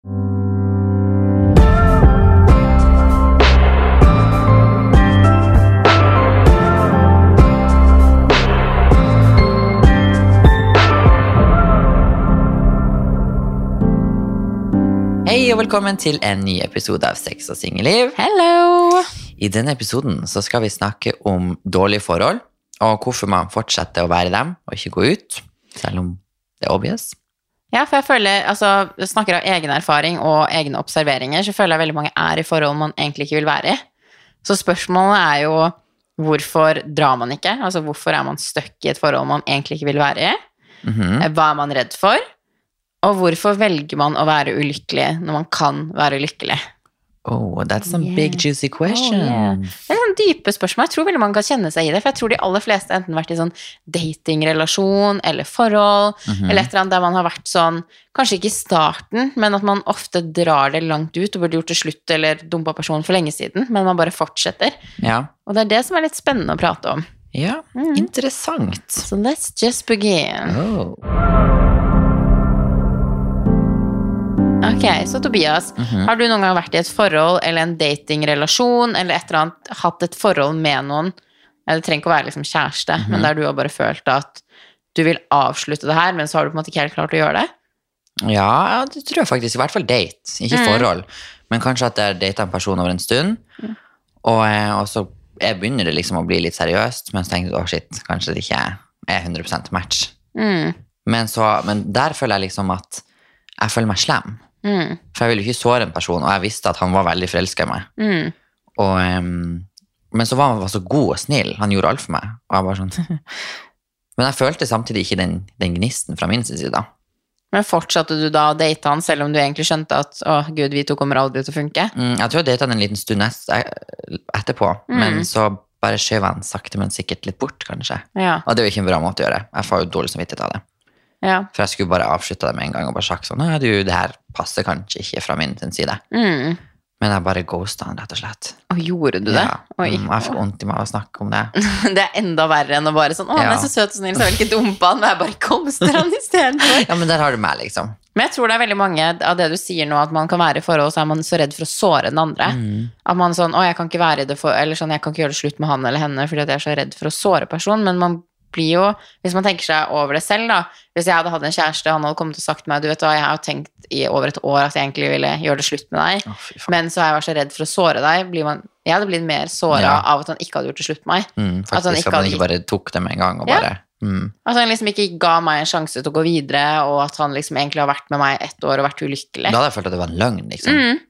Hei og velkommen til en ny episode av Sex og singelliv. Hello! I denne episoden så skal vi snakke om dårlige forhold, og hvorfor man fortsetter å være dem og ikke gå ut, selv om det er obvious. Ja, for jeg føler, altså, jeg snakker av egen erfaring og egne observeringer, så føler jeg veldig mange er i forhold man egentlig ikke vil være i. Så spørsmålet er jo hvorfor drar man ikke? Altså hvorfor er man stuck i et forhold man egentlig ikke vil være i? Mhm. Hva er man redd for? Og hvorfor velger man å være ulykkelig når man kan være lykkelig? Oh, that's some Yeah. big juicy question. Oh, yeah. Det er sånn dype spørsmål. Jeg tror veldig mange kan kjenne seg i det. For jeg tror de aller fleste enten har vært i sånn datingrelasjon eller forhold, Mhm. eller et eller annet der man har vært sånn Kanskje ikke i starten, men at man ofte drar det langt ut og burde gjort det slutt eller dumpa personen for lenge siden, men man bare fortsetter. Ja. Og det er det som er litt spennende å prate om. ja, Mhm. interessant. So let's just begin. Oh. Ok, så Tobias, Mhm. har du noen gang vært i et forhold eller en datingrelasjon eller et eller annet, hatt et forhold med noen, eller det trenger ikke å være liksom kjæreste, Mhm. men der du har bare følt at du vil avslutte det her, men så har du på en måte ikke helt klart å gjøre det? Ja, det tror jeg faktisk. I hvert fall date, ikke Mm. forhold. Men kanskje at jeg data en person over en stund, og, eh, og så jeg begynner det liksom å bli litt seriøst, men så tenker jeg å shit, kanskje det ikke er 100% match. Mm, Men, så, men der føler jeg liksom at jeg føler meg slem. Mm, For jeg ville ikke såre en person, og jeg visste at han var veldig forelska i meg. mm. Og, um, men så var han var så god og snill. Han gjorde alt for meg. Og jeg sånn Men jeg følte samtidig ikke den, den gnisten fra min side. Men fortsatte du da å date han, selv om du egentlig skjønte at å gud, vi to kommer aldri til å funke? Mm, jeg tror jeg data han en liten stund nest, etterpå, Mm. men så bare skjøv han sakte, men sikkert litt bort, kanskje. Ja, Og det er jo ikke en bra måte å gjøre. Jeg får jo dårlig samvittighet av det. Ja. For jeg skulle bare avslutta det med en gang og bare sagt sånn Nei, du, det her passer kanskje ikke fra min sin side. Mm. Men jeg bare ghosta han, rett og slett. Og gjorde du det? Ja. Oi. Mm, jeg får vondt i meg av å snakke om det. Det er enda verre enn å bare sånn Å, han Ja. er så søt og snill, så jeg vil ikke dumpe han, men jeg bare ghoster han istedenfor. Ja, men der har du meg, liksom. Men jeg tror det er veldig mange av det du sier nå, at man kan være i forhold, så er man så redd for å såre den andre. Mm. At man sånn, å, jeg kan ikke være i det for, eller sånn, jeg kan ikke gjøre det slutt med han eller henne fordi at jeg er så redd for å såre personen, men man blir jo, hvis man tenker seg over det selv da, hvis jeg hadde hatt en kjæreste, han hadde kommet og sagt til meg, du vet hva, jeg har tenkt i over et år at jeg egentlig ville gjøre det slutt med deg, oh, men så har jeg vært så redd for å såre deg, blir man, jeg hadde blitt mer såret Ja. av at han ikke hadde gjort det slutt med meg. Mm, At han ikke at man ikke bare tok det med en gang og Ja. bare mm. At han liksom ikke ga meg en sjanse til å gå videre, og at han liksom egentlig har vært med meg ett år og vært ulykkelig. Da hadde jeg følt at det var en løgn, liksom. Mm.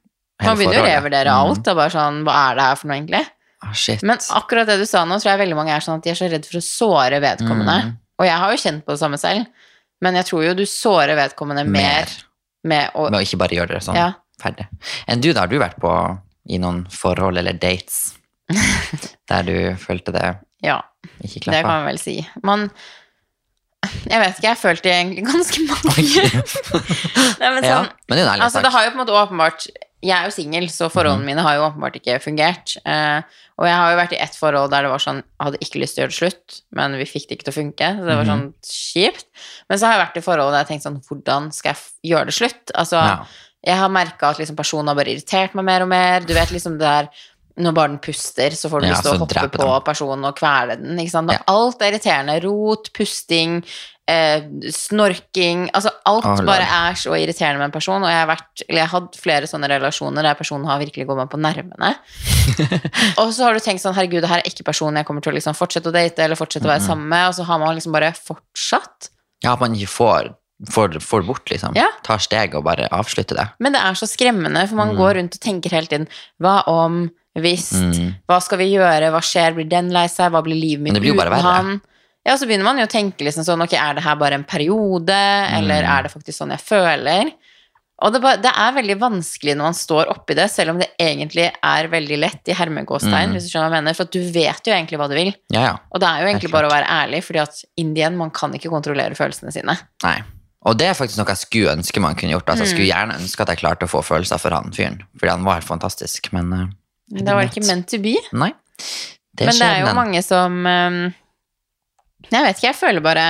Man begynner å revurdere Mm. alt, og bare sånn, hva er det her for noe egentlig? Ah, shit. Men akkurat det du sa nå, tror jeg veldig mange er sånn at de er så redd for å såre vedkommende. Mm. Og jeg har jo kjent på det samme selv, men jeg tror jo du sårer vedkommende mer, Mer. med å Med å ikke bare gjøre det sånn Ja. ferdig. Enn du, da? Har du vært på i noen forhold eller dates der du følte det Ja, ikke det kan man vel si. Man Jeg vet ikke, jeg følte egentlig ganske mange Nei, men ja, sånn, men det er Altså, det har jo på en måte åpenbart Jeg er jo singel, så forholdene Mhm. mine har jo åpenbart ikke fungert. Eh, og jeg har jo vært i ett forhold der det var sånn Jeg hadde ikke lyst til å gjøre det slutt, men vi fikk det ikke til å funke. Så det var Mhm. sånn kjipt. Men så har jeg vært i forhold der jeg tenkte sånn Hvordan skal jeg gjøre det slutt? Altså, Ja. jeg har merka at liksom personen har bare irritert meg mer og mer. Du vet liksom det der når bare den puster, så får du Ja, lyst til å hoppe på den. personen og kvele den. Ikke sant? Ja. Alt er irriterende. Rot, pusting, eh, snorking Altså alt Å, bare er så irriterende med en person. Og jeg har, vært, eller jeg har hatt flere sånne relasjoner der personen har virkelig gått meg på nervene. og så har du tenkt sånn herregud, det her er ikke personen jeg kommer til å liksom fortsette å date eller fortsette å være sammen med, og så har man liksom bare fortsatt. ja, at man ikke får, får, får bort, liksom. Ja. Tar steg og bare avslutter det. Men det er så skremmende, for man Mm. går rundt og tenker hele tiden Hva om? Hvis? Mm. Hva skal vi gjøre? Hva skjer? Blir den lei seg? Hva blir livet mitt Men det blir jo bare uten verre. han? Ja, så begynner man jo å tenke liksom sånn Ok, er det her bare en periode? Eller Mm. er det faktisk sånn jeg føler? Og det, bare, det er veldig vanskelig når man står oppi det, selv om det egentlig er veldig lett i hermegåstegn, Mm. hvis du skjønner hva jeg mener. For du vet jo egentlig hva du vil. Ja, ja. Og det er jo egentlig bare å være ærlig, fordi at indien, man kan ikke kontrollere følelsene sine. Nei. Og det er faktisk noe jeg skulle ønske man kunne gjort. Altså, Jeg Mm. skulle gjerne ønske at jeg klarte å få følelser for han fyren. Fordi han var helt fantastisk, men uh, Det var ikke meant to be. Nei. Det Men det er jo mange som um, Jeg vet ikke, jeg føler bare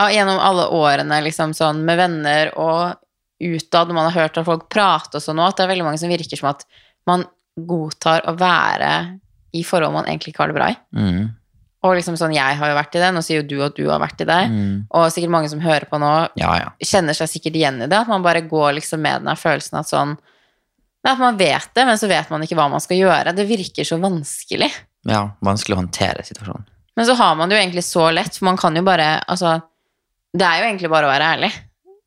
Gjennom alle årene liksom sånn med venner og utad, når man har hørt at folk prate og sånn òg, at det er veldig mange som virker som at man godtar å være i forhold man egentlig ikke har det bra i. Mm. Og liksom sånn, jeg har jo vært i det, nå sier jo du at du har vært i det, Mm. og sikkert mange som hører på nå, Ja, ja. kjenner seg sikkert igjen i det, at man bare går liksom med den følelsen at sånn At man vet det, men så vet man ikke hva man skal gjøre. Det virker så vanskelig. Ja, vanskelig å håndtere situasjonen. Men så har man det jo egentlig så lett, for man kan jo bare Altså, det er jo egentlig bare å være ærlig.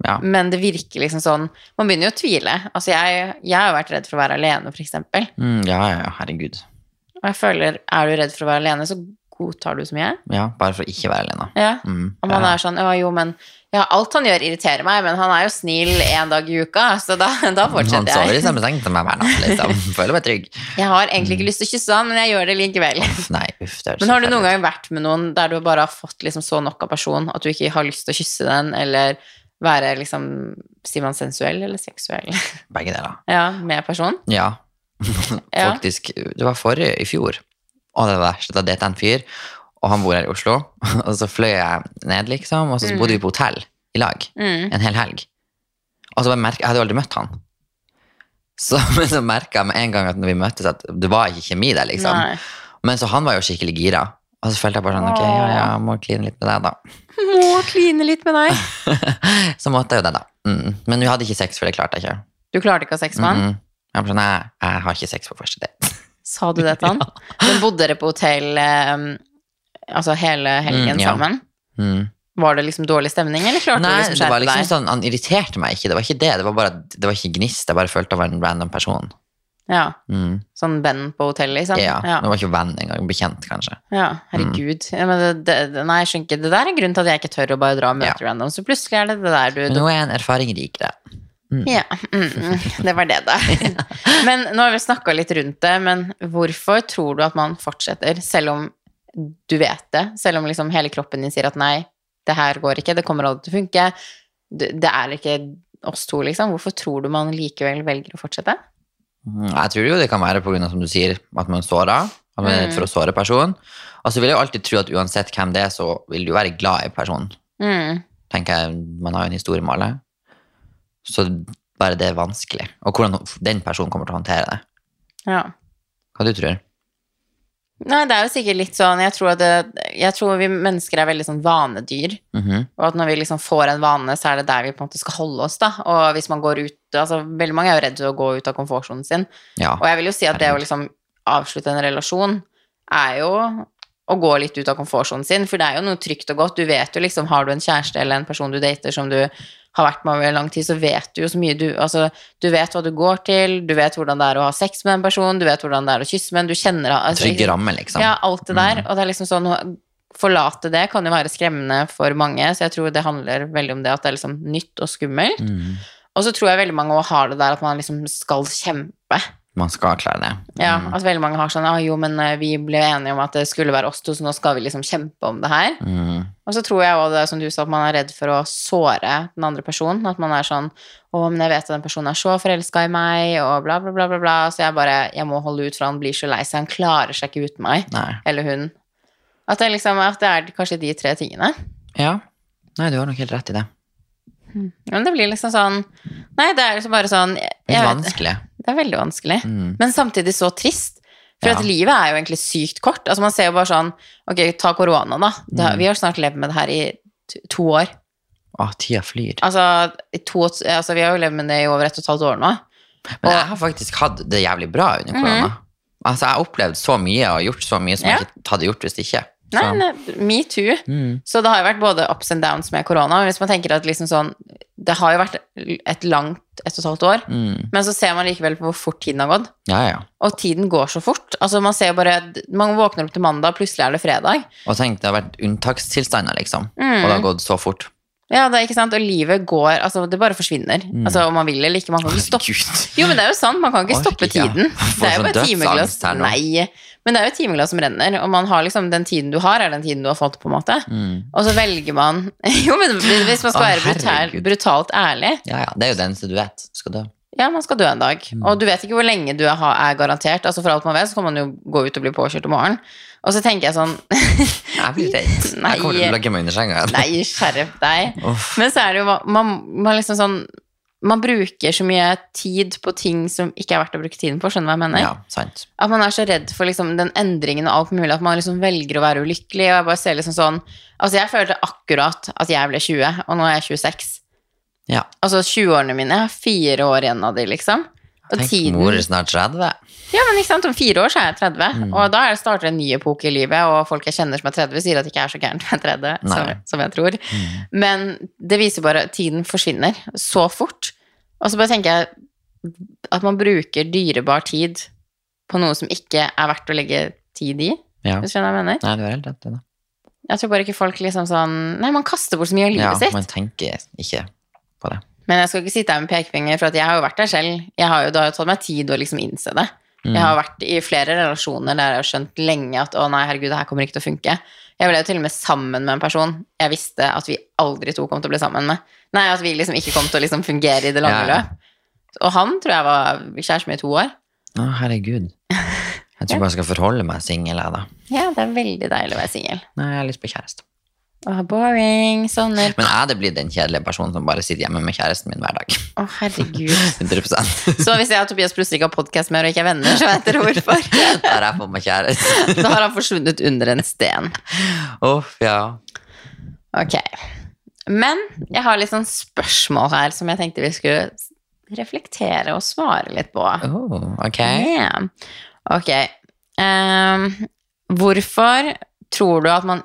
Ja. Men det virker liksom sånn Man begynner jo å tvile. Altså, jeg, jeg har jo vært redd for å være alene, eksempel. Mm, ja, ja, ja, herregud. Og jeg føler, er du redd for å være alene, så godtar du så mye. Ja, bare for å ikke være alene. Ja. Mm, Og man ja. er sånn Ja, jo, men ja, alt han gjør, irriterer meg, men han er jo snill én dag i uka, så da, da Han sover i samme seng som meg hver natt, liksom. Føler meg trygg. Jeg har egentlig ikke lyst til å kysse han, men jeg gjør det likevel. Uff, Nei, uff, det høres Men har du noen gang vært med noen der du bare har fått liksom så nok av person at du ikke har lyst til å kysse den, eller være liksom Sier man sensuell eller seksuell? Begge deler. Ja, med person? Ja. Faktisk, det var forrige i fjor. Og det var verst, da jeg en fyr, og han bor her i Oslo. Og så fløy jeg ned, liksom, og så Mm. bodde vi på hotell i lag Mm. en hel helg. Og så bare merket, Jeg hadde jo aldri møtt han. Så, men så merka jeg med en gang at når vi møttes, at det var ikke kjemi der, liksom. Nei. Men så han var jo skikkelig gira. Og så følte jeg bare sånn, ok, ja, ja, jeg må kline litt med deg, da. Må kline litt med deg. så måtte jeg jo det, da. Mm. Men vi hadde ikke sex, for det klarte jeg ikke. Du klarte ikke å ha sex med han? Mm. Jeg, var sånn, jeg, jeg har ikke sex på første date. Sa du det til han? Men bodde dere på hotell eh, altså hele helgen Mm, ja. sammen? Mm. Var det liksom dårlig stemning, eller klarte Nei, du liksom det var liksom sånn, han irriterte meg ikke. Det var ikke det. Det var bare det var ikke gnist. Jeg bare følte jeg var en random person. Ja, Mm. Sånn venn på hotell, liksom? Ja, ja. Det var ikke venn engang. Bekjent, kanskje. Ja, herregud. Ja, men det, det, nei, jeg skjønner ikke. Det der er grunnen til at jeg ikke tør å bare dra og møte random. Så plutselig er det det der du, Men nå er jeg en erfaring rikere. Ja, mm, mm, det var det, da. Men nå har vi snakka litt rundt det, men hvorfor tror du at man fortsetter, selv om du vet det? Selv om liksom hele kroppen din sier at nei, det her går ikke, det kommer aldri til å funke, det, er ikke oss to, liksom. Hvorfor tror du man likevel velger å fortsette? Mm, Jeg tror jo det kan være pga. som du sier, at man sårer. At man er redd for å såre personen. Og så vil jeg jo alltid tro at uansett hvem det er, så vil du være glad i personen. Mm. Tenker jeg, Man har jo en historie med alle. Så bare det er vanskelig. Og hvordan den personen kommer til å håndtere det. Ja. Hva du tror Nei, det er jo sikkert litt sånn Jeg tror, at det, jeg tror vi mennesker er veldig sånn vanedyr. Mhm. Og at når vi liksom får en vane, så er det der vi på en måte skal holde oss, da. Og hvis man går ut Altså, veldig mange er jo redd for å gå ut av komfortsonen sin. Ja. Og jeg vil jo si at det å liksom avslutte en relasjon er jo å gå litt ut av komfortsonen sin, for det er jo noe trygt og godt. Du vet jo liksom, har du en kjæreste eller en person du dater som du har vært med over lang tid, så vet du jo så mye. Du, altså, du vet hva du går til, du vet hvordan det er å ha sex med en person, du vet hvordan det er å kysse med en, du kjenner altså, Trygge ramme, liksom. ja, alt det der. Og det er liksom sånn Forlate det kan jo være skremmende for mange, så jeg tror det handler veldig om det at det er liksom nytt og skummelt. Mm. Og så tror jeg veldig mange har det der at man liksom skal kjempe. Man skal klare det. Ja, Mm. At veldig mange har sånn ah, jo, men eh, vi ble enige om at det skulle være oss to, så nå skal vi liksom kjempe om det her. Mm. Og så tror jeg også det som du sa, at man er redd for å såre den andre personen. At man er sånn å, men jeg vet at den personen er så forelska i meg, og bla, bla, bla, bla, bla. Så jeg bare Jeg må holde ut, for han blir så lei seg. Han klarer seg ikke uten meg. Nei. Eller hun. At det, liksom, at det er kanskje de tre tingene. Ja. Nei, du har nok helt rett i det. Men det blir liksom sånn Nei, det er liksom bare sånn jeg, vet- vanskelig. Det er veldig vanskelig. Mm. Men samtidig så trist. For Ja. at livet er jo egentlig sykt kort. Altså Man ser jo bare sånn Ok, ta korona, da. Det, Mm. Vi har snart levd med det her i to år. Å, tida flyr. Altså, i to, altså Vi har jo levd med det i over ett og et halvt år nå. Men jeg har faktisk hatt det jævlig bra under korona. Altså, Jeg har opplevd så mye og gjort så mye som. Ja. jeg ikke hadde gjort hvis ikke. Nei, nei, me too. mm. Så det har jo vært både ups and downs med korona. Hvis man tenker at liksom sånn Det har jo vært et langt ett og et halvt år. Mm. Men så ser man likevel på hvor fort tiden har gått. Ja, ja. Og tiden går så fort. Altså Man ser bare Man våkner opp til mandag, plutselig er det fredag. Og tenk, det har vært unntakstilstander, liksom. Mm. Og det har gått så fort. Ja, det er ikke sant, og livet går Altså, det bare forsvinner. Altså, Om man vil eller ikke. Man kan ikke stoppe Jo, men det er jo sant, man kan ikke stoppe ikke. tiden. Får Det er jo sånn bare timeglass. Nei. Men det er jo timeglass som renner, og man har liksom den tiden du har, er den tiden du har fått, på en måte. Mm. Og så velger man Jo, men hvis man skal være brutal, brutalt ærlig Ja, ja. Det er jo det eneste du vet. Du skal dø. Ja, man skal dø en dag. Mm. Og du vet ikke hvor lenge du er, er garantert. Altså For alt man vet, så kan man jo gå ut og bli påkjørt om morgen. Og så tenker jeg sånn Jeg blir redd. Nei. Jeg kommer til å legge meg under senga. Nei, skjerp deg. Uff. Men så er det jo man, man liksom sånn man bruker så mye tid på ting som ikke er verdt å bruke tiden på. Skjønner du hva jeg mener? Ja, sant. At man er så redd for liksom, den endringen og alt mulig, at man liksom velger å være ulykkelig. Og jeg bare ser liksom sånn Altså, jeg følte akkurat at jeg ble 20, og nå er jeg 26. Ja. Altså 20-årene mine, jeg har fire år igjen av de, liksom. Og Tenk, tiden mor er snart 30. Ja, men ikke sant, om fire år så er jeg 30, Mm. og da er starter en ny epoke i livet, og folk jeg kjenner som er 30, sier at det ikke er så gærent med 30, som, Mm. som jeg tror. Men det viser bare at tiden forsvinner så fort. Og så bare tenker jeg at man bruker dyrebar tid på noe som ikke er verdt å legge tid i. Ja. Hvis du skjønner hva jeg mener? Nei, du har helt rett i det. Jeg tror bare ikke folk liksom sånn Nei, man kaster bort så mye av livet Ja, sitt. man tenker ikke på det. Men jeg skal ikke sitte her med pekefinger, for jeg har jo vært der selv. Jeg har jo, det har jo tatt meg tid å liksom innse det. Mm. Jeg har vært i flere relasjoner der jeg har skjønt lenge at å nei, herregud, det her kommer ikke til å funke. Jeg ble jo til og med sammen med en person jeg visste at vi aldri to kom til å bli sammen med. Nei, at vi liksom ikke kom til å liksom fungere i det lange Ja, løp. Og han tror jeg var kjæreste med i to år. Å, herregud. Jeg tror bare jeg skal forholde meg singel, jeg, da. Ja, det er veldig deilig å være singel. Nei, jeg har lyst på kjæreste. Åh, boring. Sånner. Men jeg hadde blitt den kjedelige personen som bare sitter hjemme med kjæresten min hver dag. Å, herregud. 100% Så hvis jeg og Tobias plutselig ikke har podkast mer og ikke er venner, så vet dere hvorfor. Da har jeg fått meg kjæreste. Da har han forsvunnet under en sten. Uff, ja. Ok. Men jeg har litt sånn spørsmål her som jeg tenkte vi skulle reflektere og svare litt på. Oh, ok. Yeah. Ok. Um, hvorfor tror du at man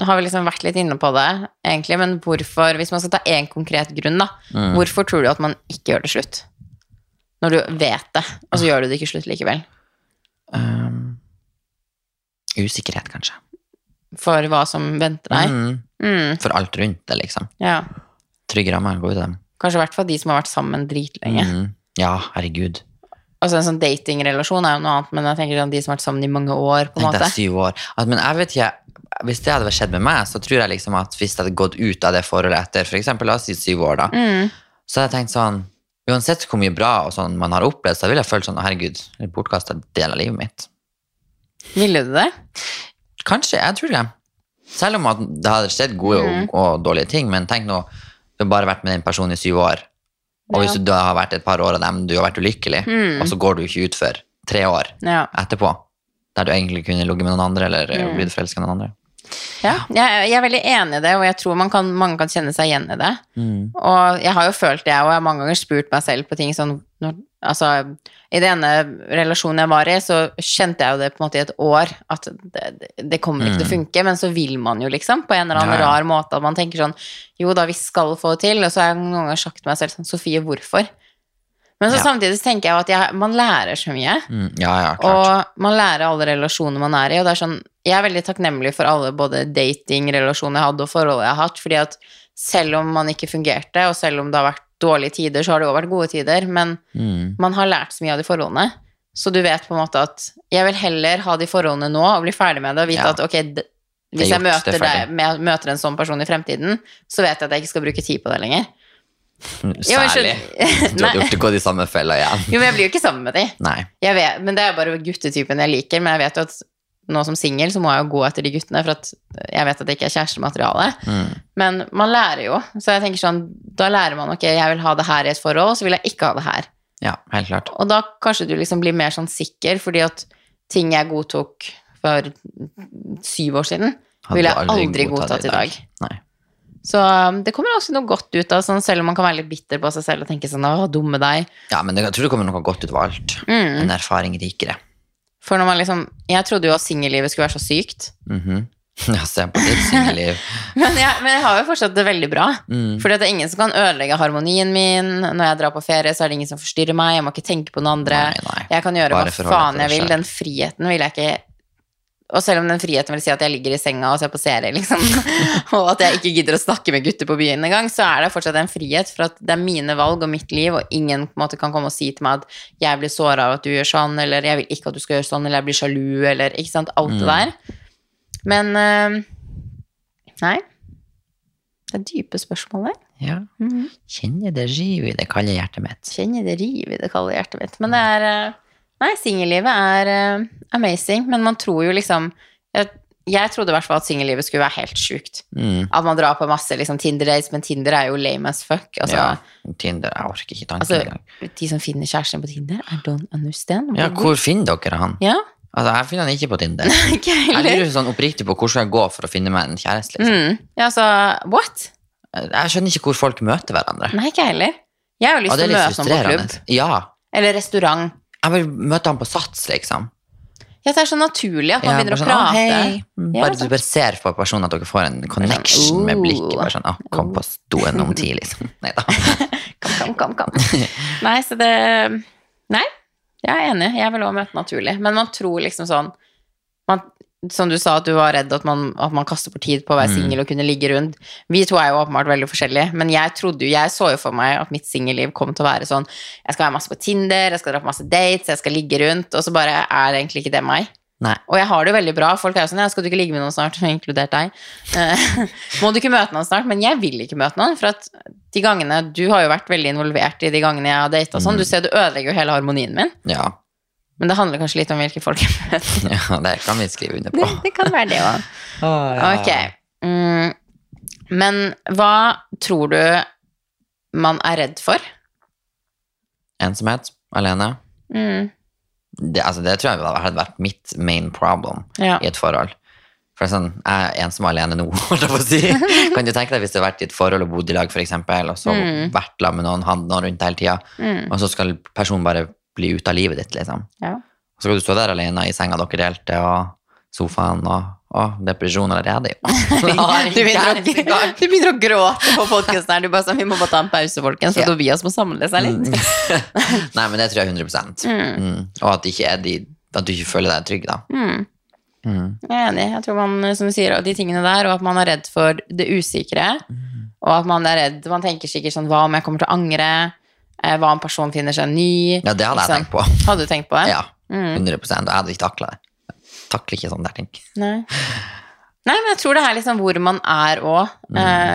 har vi liksom vært litt inne på det, egentlig, men hvorfor, hvis man skal ta én konkret grunn, da, Mm. hvorfor tror du at man ikke gjør det slutt? Når du vet det, og så gjør du det ikke slutt likevel. Um, usikkerhet, kanskje. For hva som venter deg. Mm. Mm, For alt rundt det, liksom. ja. Trygge rammer, gå ut av dem. Kanskje i hvert fall de som har vært sammen dritlenge. Mm. Ja, herregud. Altså En sånn datingrelasjon er jo noe annet, men jeg tenker sånn de som har vært sammen i mange år. på en måte. Det er syv år. At, men jeg vet ikke, hvis det hadde skjedd med meg, så tror jeg liksom at hvis jeg hadde gått ut av det forholdet etter for eksempel, la oss si syv år, da, Mm, så hadde jeg tenkt sånn Uansett hvor mye bra og sånn man har opplevd, så ville jeg følt sånn herregud, det er bortkasta del av livet mitt. Ville du det? Kanskje, jeg tror det. Selv om det hadde skjedd gode Mm. og, og dårlige ting, men tenk nå, du har bare vært med den personen i syv år, og hvis du da har vært et par år av dem, du har vært ulykkelig, Mm. og så går du ikke ut for tre år Ja. etterpå, der du egentlig kunne ligget med noen andre, eller Mm. blitt forelsket i noen andre. Ja. Jeg, er veldig enig i det, og jeg tror man kan, mange kan kjenne seg igjen i det. Mm. Og jeg har jo følt det, og jeg har mange ganger spurt meg selv på ting sånn når, Altså, i den ene relasjonen jeg var i, så kjente jeg jo det på en måte i et år, at det, det, kommer ikke til å funke, men så vil man jo liksom, på en eller annen Mm. Ja. rar måte, at man tenker sånn Jo da, vi skal få det til, og så har jeg noen ganger sagt til meg selv sånn Sofie, hvorfor? Men så Ja. samtidig så tenker jeg at jeg, man lærer så mye. Mm. Ja, ja, klart. Og man lærer alle relasjoner man er i. Og det er sånn, jeg er veldig takknemlig for alle både datingrelasjoner jeg hadde, og forhold jeg har hatt. fordi at selv om man ikke fungerte, og selv om det har vært dårlige tider, så har det òg vært gode tider. Men Mm. man har lært så mye av de forholdene. Så du vet på en måte at jeg vil heller ha de forholdene nå og bli ferdig med det og vite Ja. at ok, hvis jeg er møter, deg, møter en sånn person i fremtiden, så vet jeg at jeg ikke skal bruke tid på det lenger. Men Særlig. Du har Nei. gjort gått i samme fella igjen. Jo, men jeg blir jo ikke sammen med de. Nei. Vet, men det er bare guttetypen jeg liker. Men jeg vet jo at nå som singel så må jeg jo gå etter de guttene, for at jeg vet at det ikke er kjærestemateriale. Mm. Men man lærer jo. Så jeg tenker sånn, da lærer man ok, jeg vil ha det her i et forhold, så vil jeg ikke ha det her. Ja, helt klart. Og da kanskje du liksom blir mer sånn sikker, fordi at ting jeg godtok for syv år siden, Hadde ville jeg aldri godtatt i dag. Nei. Så um, det kommer også noe godt ut av, sånn, selv om man kan være litt bitter på seg selv og tenke sånn, å, dumme deg. Ja, men jeg tror det kommer noe godt ut av alt. Mm. En erfaring rikere. For når man liksom, jeg trodde jo at singellivet skulle være så sykt, Mhm. Ja, se på ditt singelliv. men jeg, men jeg har jo fortsatt det veldig bra. Mm. For det er ingen som kan ødelegge harmonien min. Når jeg drar på ferie, så er det ingen som forstyrrer meg. Jeg må ikke tenke på noen andre. Nei, nei. Jeg kan gjøre Bare hva faen jeg vil. Den friheten vil jeg ikke Og selv om den friheten vil si at jeg ligger i senga og ser på serie, liksom, og at jeg ikke gidder å snakke med gutter på byen engang, så er det fortsatt en frihet, for at det er mine valg og mitt liv, og ingen på en måte kan komme og si til meg at jeg blir såra av at du gjør sånn, eller jeg vil ikke at du skal gjøre sånn, eller jeg blir sjalu, eller ikke sant, alt det Mm. der. Men eh, Nei. Det er dype spørsmål der. Ja. Mhm. Kjenner det riv i det kalde hjertet mitt. kjenner det riv i det kalde hjertet mitt. Men det er eh, Nei, singellivet er uh, amazing, men man tror jo liksom jeg, jeg trodde i hvert fall at singellivet skulle være helt sjukt. Mm. At man drar på masse liksom, Tinder-dates, men Tinder er jo lame as fuck. Altså, ja. Tinder, jeg orker ikke tanken altså, engang. de som finner kjæresten på Tinder, I don't understand. Ja, hvor finner dere han? Ja, Altså, jeg finner han ikke på Tinder. ikke Jeg lurer sånn oppriktig på hvordan jeg går for å finne meg en kjæreste. Liksom. Mm. Ja, altså, what? Jeg skjønner ikke hvor folk møter hverandre. Nei, ikke heller. Jeg har jo lyst til å møte noen på klubb. Ja. Eller restaurant. Jeg vil møte han på Sats, liksom. Ja, det er så naturlig at man begynner å sånn, «Å, prate. hei». Bare du bare ser på personen at dere får en connection med «Oh, blikket. Bare sånn, «Å, kom på stoen om ti, liksom. Nei da. Kom, kom, kom, kom. Nei, så det Nei, jeg er enig. Jeg vil også møte naturlig. Men man tror liksom sånn man, Som du sa, at du var redd at man, at man kaster bort tid på å være Mm. singel og kunne ligge rundt. Vi to er jo åpenbart veldig forskjellige, men jeg trodde jo, jeg så jo for meg at mitt singelliv kom til å være sånn Jeg skal være masse på Tinder, jeg skal dra på masse dates, jeg skal ligge rundt, og så bare er egentlig ikke det meg. Nei. Og jeg har det jo veldig bra. Folk er jo sånn ja, 'Skal du ikke ligge med noen snart?' Inkludert deg. Eh, Må du ikke møte noen snart? Men jeg vil ikke møte noen. For at de gangene Du har jo vært veldig involvert i de gangene jeg har data sånn. Du ser du ødelegger jo hele harmonien min. Ja. Men det handler kanskje litt om hvilke folk jeg møter. ja, det kan vi skrive under Det, på. det kan være det òg. Ok. Mm, men hva tror du man er redd for? Ensomhet, alene. Mm, Det, altså, det tror jeg hadde vært mitt main problem ja. i et forhold. For sånn, jeg er ensom og alene nå, holdt jeg på å si. Kan du tenke deg hvis det har vært i et forhold og bodd i lag, for eksempel, og så Mm. vært sammen med noen, hatt noen rundt hele tida, Mm, og så skal personen bare bli ute av livet ditt, liksom. ja. Og så skal du stå der alene i senga dere delte, og sofaen, og å, depresjon allerede, jo. Du begynner, å, gråte på podkasten her. Du bare sånn, Vi må bare ta en pause, folkens, så Ja. Tobias må samle seg litt. Nei, men det tror jeg 100 mm. Og at, de, at du ikke føler deg trygg, da. Mm. Mm. Jeg er enig. Jeg tror man, som du sier, og de tingene der, og at man er redd for det usikre. Og at man er redd Man tenker sikkert sånn Hva om jeg kommer til å angre? Eh, Hva om personen finner seg ny? Ja, det hadde jeg tenkt på. Hadde du tenkt på det? Ja, Mm. 100 Og jeg hadde ikke takla det. Jeg Takler ikke sånn der tenk. Nei. Nei, men jeg tror det er liksom hvor man er òg.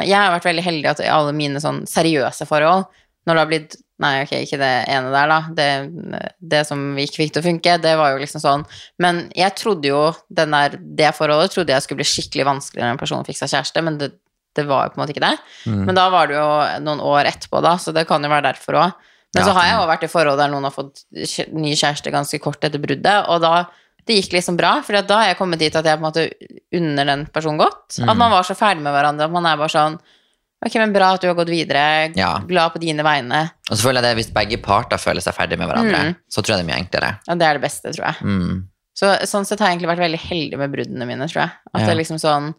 jeg har vært veldig heldig at i alle mine sånn seriøse forhold Når det har blitt Nei, ok, ikke det ene der, da. Det, det som ikke fikk til å funke, det var jo liksom sånn. Men jeg trodde jo den der, det forholdet trodde jeg skulle bli skikkelig vanskelig når en person fikk seg kjæreste, men det, det var jo på en måte ikke det. Mm. Men da var det jo noen år etterpå, da, så det kan jo være derfor òg. Men Ja, så har jeg jo vært i forhold der noen har fått ny kjæreste ganske kort etter bruddet, og da det gikk liksom bra, for da har jeg kommet dit at jeg på en måte unner den personen godt. Mm. At man var så ferdig med hverandre at man er bare sånn Ok, men bra at du har gått videre. Ja. Glad på dine vegne. Og så føler jeg det Hvis begge parter føler seg ferdig med hverandre, Mm. så tror jeg det er mye enklere. Ja, det er det beste, tror jeg. Mm. Så sånn sett har jeg egentlig vært veldig heldig med bruddene mine, tror jeg. At Ja. det er liksom sånn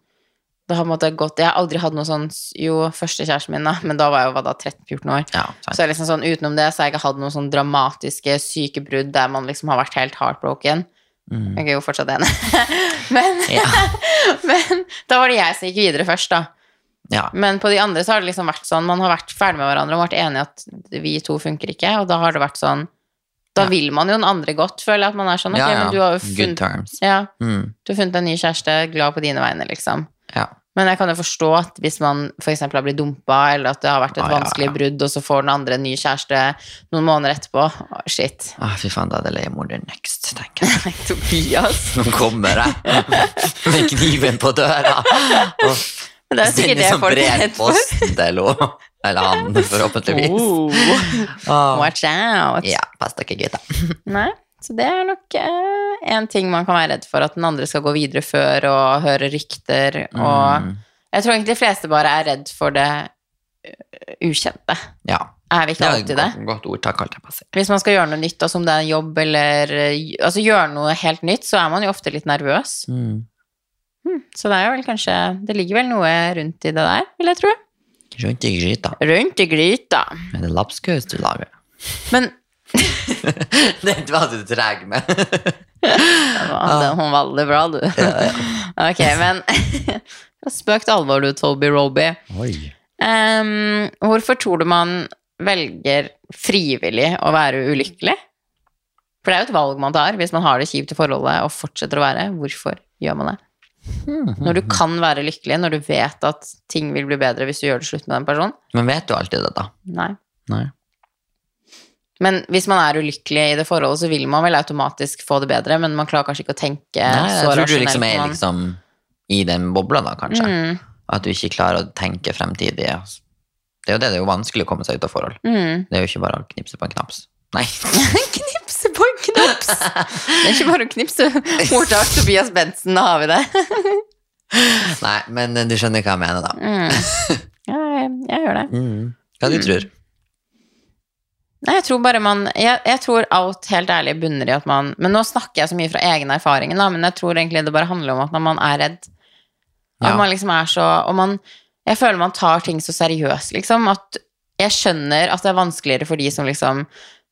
det har på en måte gått Jeg har aldri hatt noe sånn Jo, første kjæresten min, da, men da var jeg jo da, 13-14 år. Ja. Så jeg liksom sånn, utenom det så har jeg ikke hatt noen sånn dramatiske syke brudd der man liksom har vært helt heartbroken. Mm. Jeg er jo fortsatt enig. men, men da var det jeg som gikk videre først, da. ja. Men på de andre så har det liksom vært sånn, man har vært ferdig med hverandre og vært enige at vi to funker ikke, og da har det vært sånn Da Ja. vil man jo den andre godt, føler jeg at man er sånn. Ok, ja, ja. men du har jo Good funnet, ja, Mm. du har funnet en ny kjæreste, glad på dine vegne, liksom. Ja. Men jeg kan jo forstå at hvis man f.eks. har blitt dumpa, eller at det har vært et Ah, vanskelig ja. brudd, og så får den andre en ny kjæreste noen måneder etterpå Å, Shit. Ah, fy faen, da er det leiemorder next, tenker jeg. Tobias. Nå kommer jeg med kniven på døra. Og det er sikkert det folk er redd for. Eller han, forhåpentligvis. Oh, Ah. watch out. Ja, pass dere, gutta. Nei, så det er nok eh, en ting man kan være redd for, at den andre skal gå videre før og høre rykter. Og Mm. jeg tror egentlig de fleste bare er redd for det eh, ukjente. Ja. Er vi Det ikke er alltid et det? godt, godt ordtak, alt jeg på. Hvis man skal gjøre noe nytt, altså om det er en jobb eller eh, altså gjøre noe helt nytt, så er man jo ofte litt nervøs. Mm. Så det er jo vel kanskje Det ligger vel noe rundt i det der, vil jeg tro. Rundt i gryta. Rundt i gryta. Er det lapskaus du lager? Men det var du treg med. Hun var veldig bra, du. ok, men Spøk til alvor, du, Toby Roby. Oi. Ehm, hvorfor tror du man velger frivillig å være ulykkelig? For det er jo et valg man tar hvis man har det kjipt i forholdet og fortsetter å være. Hvorfor gjør man det? Når du kan være lykkelig, når du vet at ting vil bli bedre hvis du gjør det slutt med den personen. Men vet du alltid det, da? Nei. Nei. Men hvis man er ulykkelig i det forholdet, så vil man vel automatisk få det bedre, men man klarer kanskje ikke å tenke Nei jeg så tror du liksom er man- liksom i den bobla, da, kanskje. Mm. At du ikke klarer å tenke fremtidig. Det er jo det, det er jo vanskelig å komme seg ut av forhold. Mm. Det er jo ikke bare å knipse på en knaps. Nei. knipse på en knaps! Det er ikke bare å knipse. Mortart Tobias Bentsen, da har vi det. Nei, men du skjønner hva jeg mener, da. Mm. Ja, jeg, jeg gjør det. Mm. Hva du tror Nei, jeg tror bare man jeg, jeg tror alt helt ærlig bunner i at man Men nå snakker jeg så mye fra egen erfaring, da, men jeg tror egentlig det bare handler om at når man er redd At Ja. man liksom er så Og man Jeg føler man tar ting så seriøst, liksom, at jeg skjønner at det er vanskeligere for de som liksom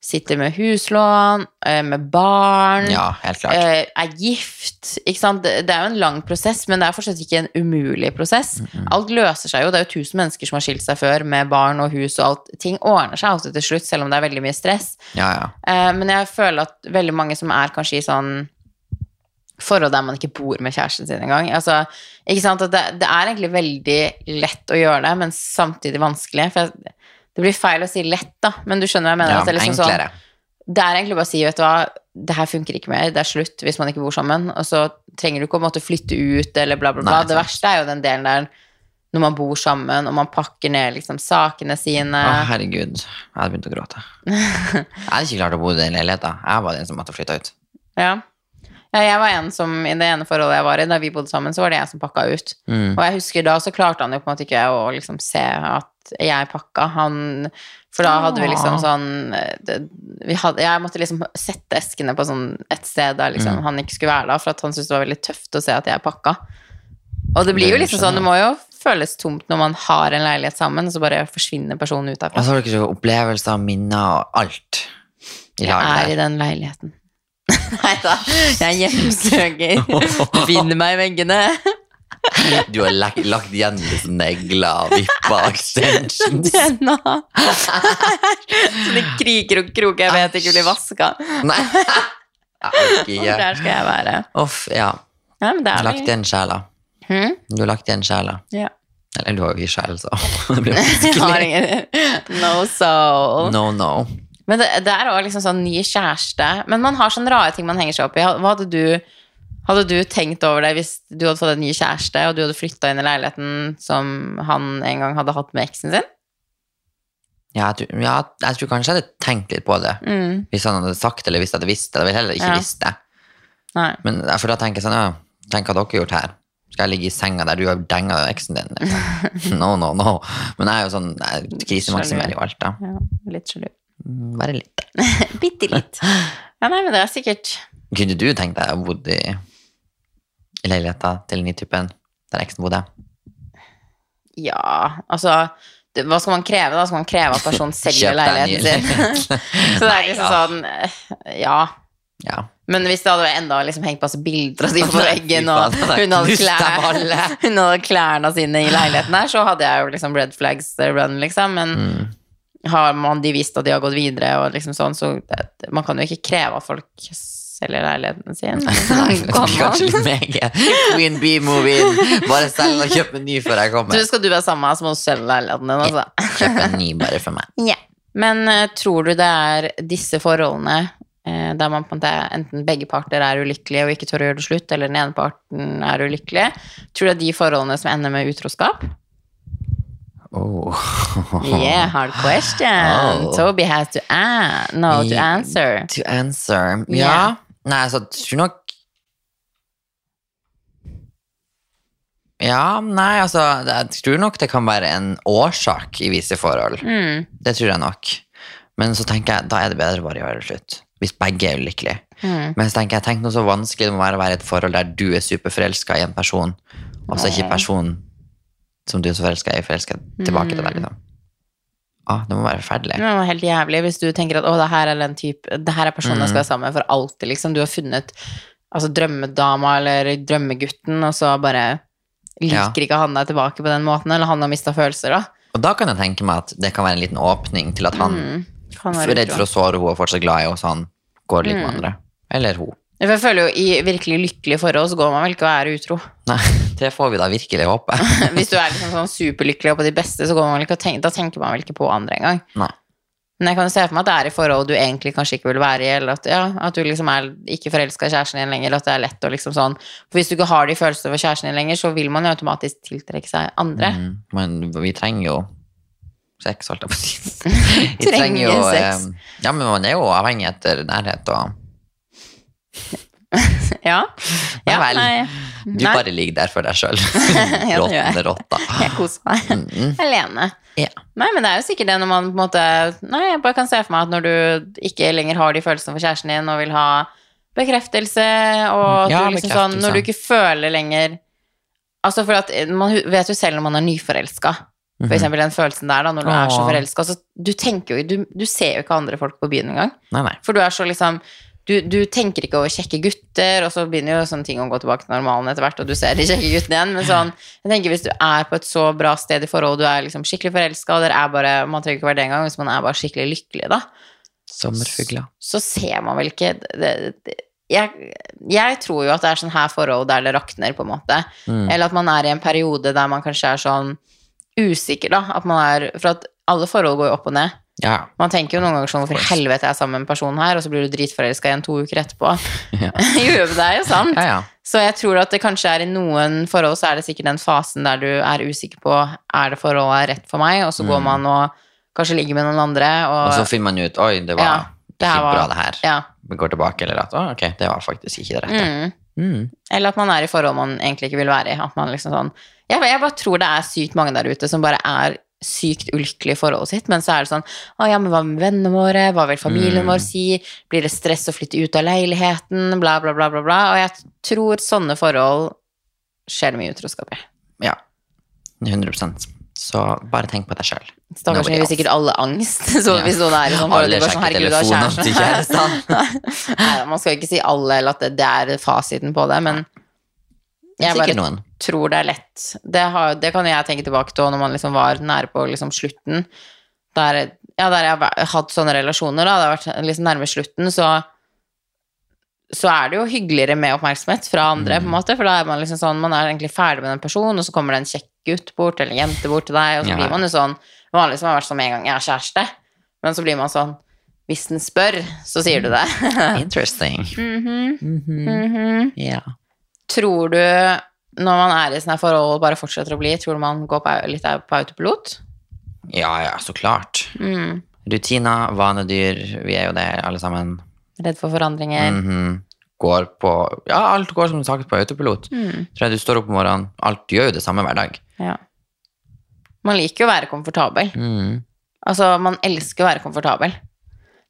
sitter med huslån, eh, med barn, Ja, helt klart. eh, er gift. Ikke sant? Det er jo en lang prosess, men det er fortsatt ikke en umulig prosess. Alt løser seg jo. Det er jo tusen mennesker som har skilt seg før, med barn og hus og alt. Ting ordner seg alltid til slutt, selv om det er veldig mye stress. Ja, ja. Eh, men jeg føler at veldig mange som er kanskje i sånn forhold der man ikke bor med kjæresten sin engang. Altså, ikke sant? Det, det er egentlig veldig lett å gjøre det, men samtidig vanskelig. For jeg, det blir feil å si lett, da, men du skjønner hva jeg mener? ja det, er liksom sånn, det er egentlig bare å si, vet du hva, det her funker ikke mer, det er slutt hvis man ikke bor sammen. Og så trenger du ikke å måtte flytte ut eller bla, bla, bla. Nei, det verste er jo den delen der når man bor sammen, og man pakker ned liksom sakene sine. Å, herregud. Jeg hadde begynt å gråte. Jeg hadde ikke klart å bo i den leiligheten. Jeg var den som måtte flytte ut. Ja. Jeg var en som i det ene forholdet jeg var i, da vi bodde sammen, så var det jeg som pakka ut. Mm. Og jeg husker da så klarte han jo på en måte ikke å liksom se at jeg pakka. Han For da hadde vi liksom sånn det, vi hadde, Jeg måtte liksom sette eskene på sånn et sted der liksom Mm. han ikke skulle være da, for at han syntes det var veldig tøft å se at jeg pakka. Og det blir jo liksom sånn, det må jo føles tomt når man har en leilighet sammen, så bare forsvinner personen ut Og så har så opplevelser, minner og alt i Jeg lag er i den leiligheten. Nei da, jeg hjemsøker. Finner meg i veggene. Du har lagt, lagt igjen litt negler, vipper, extensions. Denne. Sånne kriker og kroker jeg vet ikke blir vaska. Nei. Orker Og der skal jeg være. Uff, ja. Ja, men Du har er lagt igjen sjela. Hmm? Du har lagt igjen sjela. Ja. Eller du har jo ikke sjel, så det blir vanskelig. No soul. No, no. Men det, det er òg liksom sånn ny kjæreste. Men man har sånne rare ting man henger seg opp i. Hva hadde du hadde du tenkt over det hvis du hadde fått en ny kjæreste, og du hadde flytta inn i leiligheten som han en gang hadde hatt med eksen sin? Ja, jeg tror, ja, jeg tror kanskje jeg hadde tenkt litt på det. Mm. Hvis han hadde sagt det, eller hvis jeg hadde visst det. Jeg ville heller ikke Ja. visst det. Nei. Men for da tenker jeg sånn, ja, tenk hva dere har gjort her. Skal jeg ligge i senga der du har denga eksen din? No, no, no. Men jeg er jo sånn, jeg krisemaksimerer jo alt, da. Ja, litt sjalu. Bare litt. Bitte litt. Ja, nei, men det er sikkert Kunne du tenkt deg å bo i, i leiligheta til nytypen typen der eksen bodde? Ja, altså det, Hva skal man kreve, da? Skal man kreve at personen selger leiligheten sin? Så det er Nei, liksom ja. sånn eh, Ja. Ja. Men hvis det hadde enda liksom hengt masse bilder av dem på veggen, og hun hadde, klær, hun hadde klærne sine i leiligheten her, så hadde jeg jo liksom red flags run, liksom. Men Mm. Har man de visst at de har gått videre, og liksom sånn, så det, man kan jo ikke kreve at folk selger leiligheten sin. Kanskje litt meget. Queen Bee-movien. Bare selg og kjøp en ny før jeg Du, kommer. skal du være sammen med meg, så må du selge leiligheten din, altså. Kjøp en ny bare for meg. Ja. Men uh, tror du det er disse forholdene uh, der man på en måte enten begge parter er ulykkelige og ikke tør å gjøre det slutt, eller den ene parten er ulykkelig, tror du det er de forholdene som ender med utroskap? Oh. Yeah, hard question. Oh. Toby has to, an no, to answer. To answer. Ja. Yeah. Nei, altså, tror nok Ja, nei, altså Jeg tror nok det kan være en årsak i visse forhold. Mm. Det tror jeg nok. Men så tenker jeg, da er det bedre å bare gjøre det slutt. Hvis begge er ulykkelige. Mm. Men så tenker jeg, tenk noe så vanskelig det må være å være i et forhold der du er superforelska i en person, og så er ikke personen som du er så forelska i, forelska tilbake til deg. Mm. Liksom. Ah, det må være forferdelig. Det må være helt jævlig hvis du tenker at å, det her er den type, det her er personen jeg skal Mm. være sammen med for alltid, liksom. Du har funnet altså, drømmedama eller drømmegutten, og så bare liker ikke han deg tilbake på den måten, eller han har mista følelser, da. Og da kan jeg tenke meg at det kan være en liten åpning til at han Mm. Er redd for å såre henne og fortsatt glad i henne, så han går litt med Mm. andre. Eller hun. For jeg føler jo i virkelig lykkelige forhold så går man vel ikke å være utro. Nei, det får vi da virkelig håpe. Hvis du er liksom sånn superlykkelig og på de beste, så går man vel ikke og tenker, da tenker man vel ikke på andre engang. Nei. Men jeg kan jo se for meg at det er i forhold du egentlig kanskje ikke vil være i, eller at, ja, at du liksom er ikke forelska i kjæresten din lenger, eller at det er lett å liksom sånn For hvis du ikke har de følelsene for kjæresten din lenger, så vil man jo automatisk tiltrekke seg andre. Mm, men vi trenger jo sex, holdt jeg på å si. Vi Trenger sex. eh, Ja, men man er jo avhengig etter nærhet og Ja. Ja vel. Nei. Du Nei. bare ligger der for deg sjøl. Råtne rotta. Jeg koser meg. Mm, Alene. Ja. Nei, men det er jo sikkert det når man på en måte Nei, jeg bare kan se for meg at når du ikke lenger har de følelsene for kjæresten din og vil ha bekreftelse, og at Ja, du liksom sånn. Når du ikke føler lenger Altså, for at man vet jo selv når man er nyforelska, for Mhm. eksempel den følelsen der, da, når du er så Åh. forelska, Altså, du tenker jo du, du ser jo ikke andre folk på byen engang. Nei, nei. For du er så liksom du, du tenker ikke over kjekke gutter, og så begynner jo sånne ting å gå tilbake til normalen etter hvert, og du ser de kjekke guttene igjen. Men sånn, jeg tenker hvis du er på et så bra sted i forhold, du er liksom skikkelig forelska, og dere er bare Man trenger ikke være det engang, hvis man er bare skikkelig lykkelig, da, Så, så ser man vel ikke det, det, jeg, jeg tror jo at det er sånn her forhold der det rakner, på en måte. Mm. Eller at man er i en periode der man kanskje er sånn usikker, da. At man er For at alle forhold går jo opp og ned. Ja. Man tenker jo noen ganger sånn Hvorfor i helvete er jeg sammen med en person her, og så blir du dritforelska igjen to uker etterpå. Ja. jo, det er jo sant. ja, ja. Så jeg tror at det kanskje er i noen forhold så er det sikkert den fasen der du er usikker på er det forholdet rett for meg, og så går Mm. man og kanskje ligger med noen andre, og, Og så finner man ut Oi, det var det ikke var- bra, det her. ja. Vi går tilbake, eller at å, ok, det var faktisk ikke det rette. Mm. Mm. Eller at man er i forhold man egentlig ikke vil være i. At man liksom sånn jeg, jeg bare tror det er sykt mange der ute som bare er sykt ulykkelig i forholdet sitt, men så er det sånn Å ja, men hva med vennene våre? Hva vil familien Mm. vår si? Blir det stress å flytte ut av leiligheten? Bla, bla, bla, bla, bla. Og jeg tror sånne forhold skjer det mye utroskap i. Ja. 100% Så bare tenk på deg sjøl. Stakkars, vi sikkert alle angst. Så Ja. hvis noen er sånn Alle bare sånn, sjekker herregud, du har telefonene til kjæreste. kjærestene. Nei, man skal ikke si alle, eller at det, det er fasiten på det, men jeg bare Sikkert noen. Tror det er lett. Det, har, det kan jeg tenke tilbake til når man liksom var nære på liksom slutten. Der, ja, der jeg har hatt sånne relasjoner, da, det har vært liksom nærme slutten, så så er det jo hyggeligere med oppmerksomhet fra andre, på en måte, for da er man liksom sånn, man er egentlig ferdig med den personen, og så kommer det en kjekk gutt bort, eller jente bort til deg, og så Ja. blir man jo sånn Vanligvis har man vært sånn med en gang jeg er kjæreste, men så blir man sånn Hvis den spør, så sier du det. Interesting. Mm -hmm. Mm -hmm. Mm -hmm. Yeah. Tror du, når man er i sånne forhold og bare fortsetter å bli, tror du man går på, litt på autopilot? ja, ja, så klart. Mm. Rutiner, vanedyr, vi er jo det alle sammen. Redd for forandringer? Mhm. Går på Ja, alt går som sagt på autopilot. Mm. Tror jeg du står opp om morgenen, alt gjør jo det samme hver dag. Ja. Man liker jo å være komfortabel. Mm. Altså, man elsker å være komfortabel.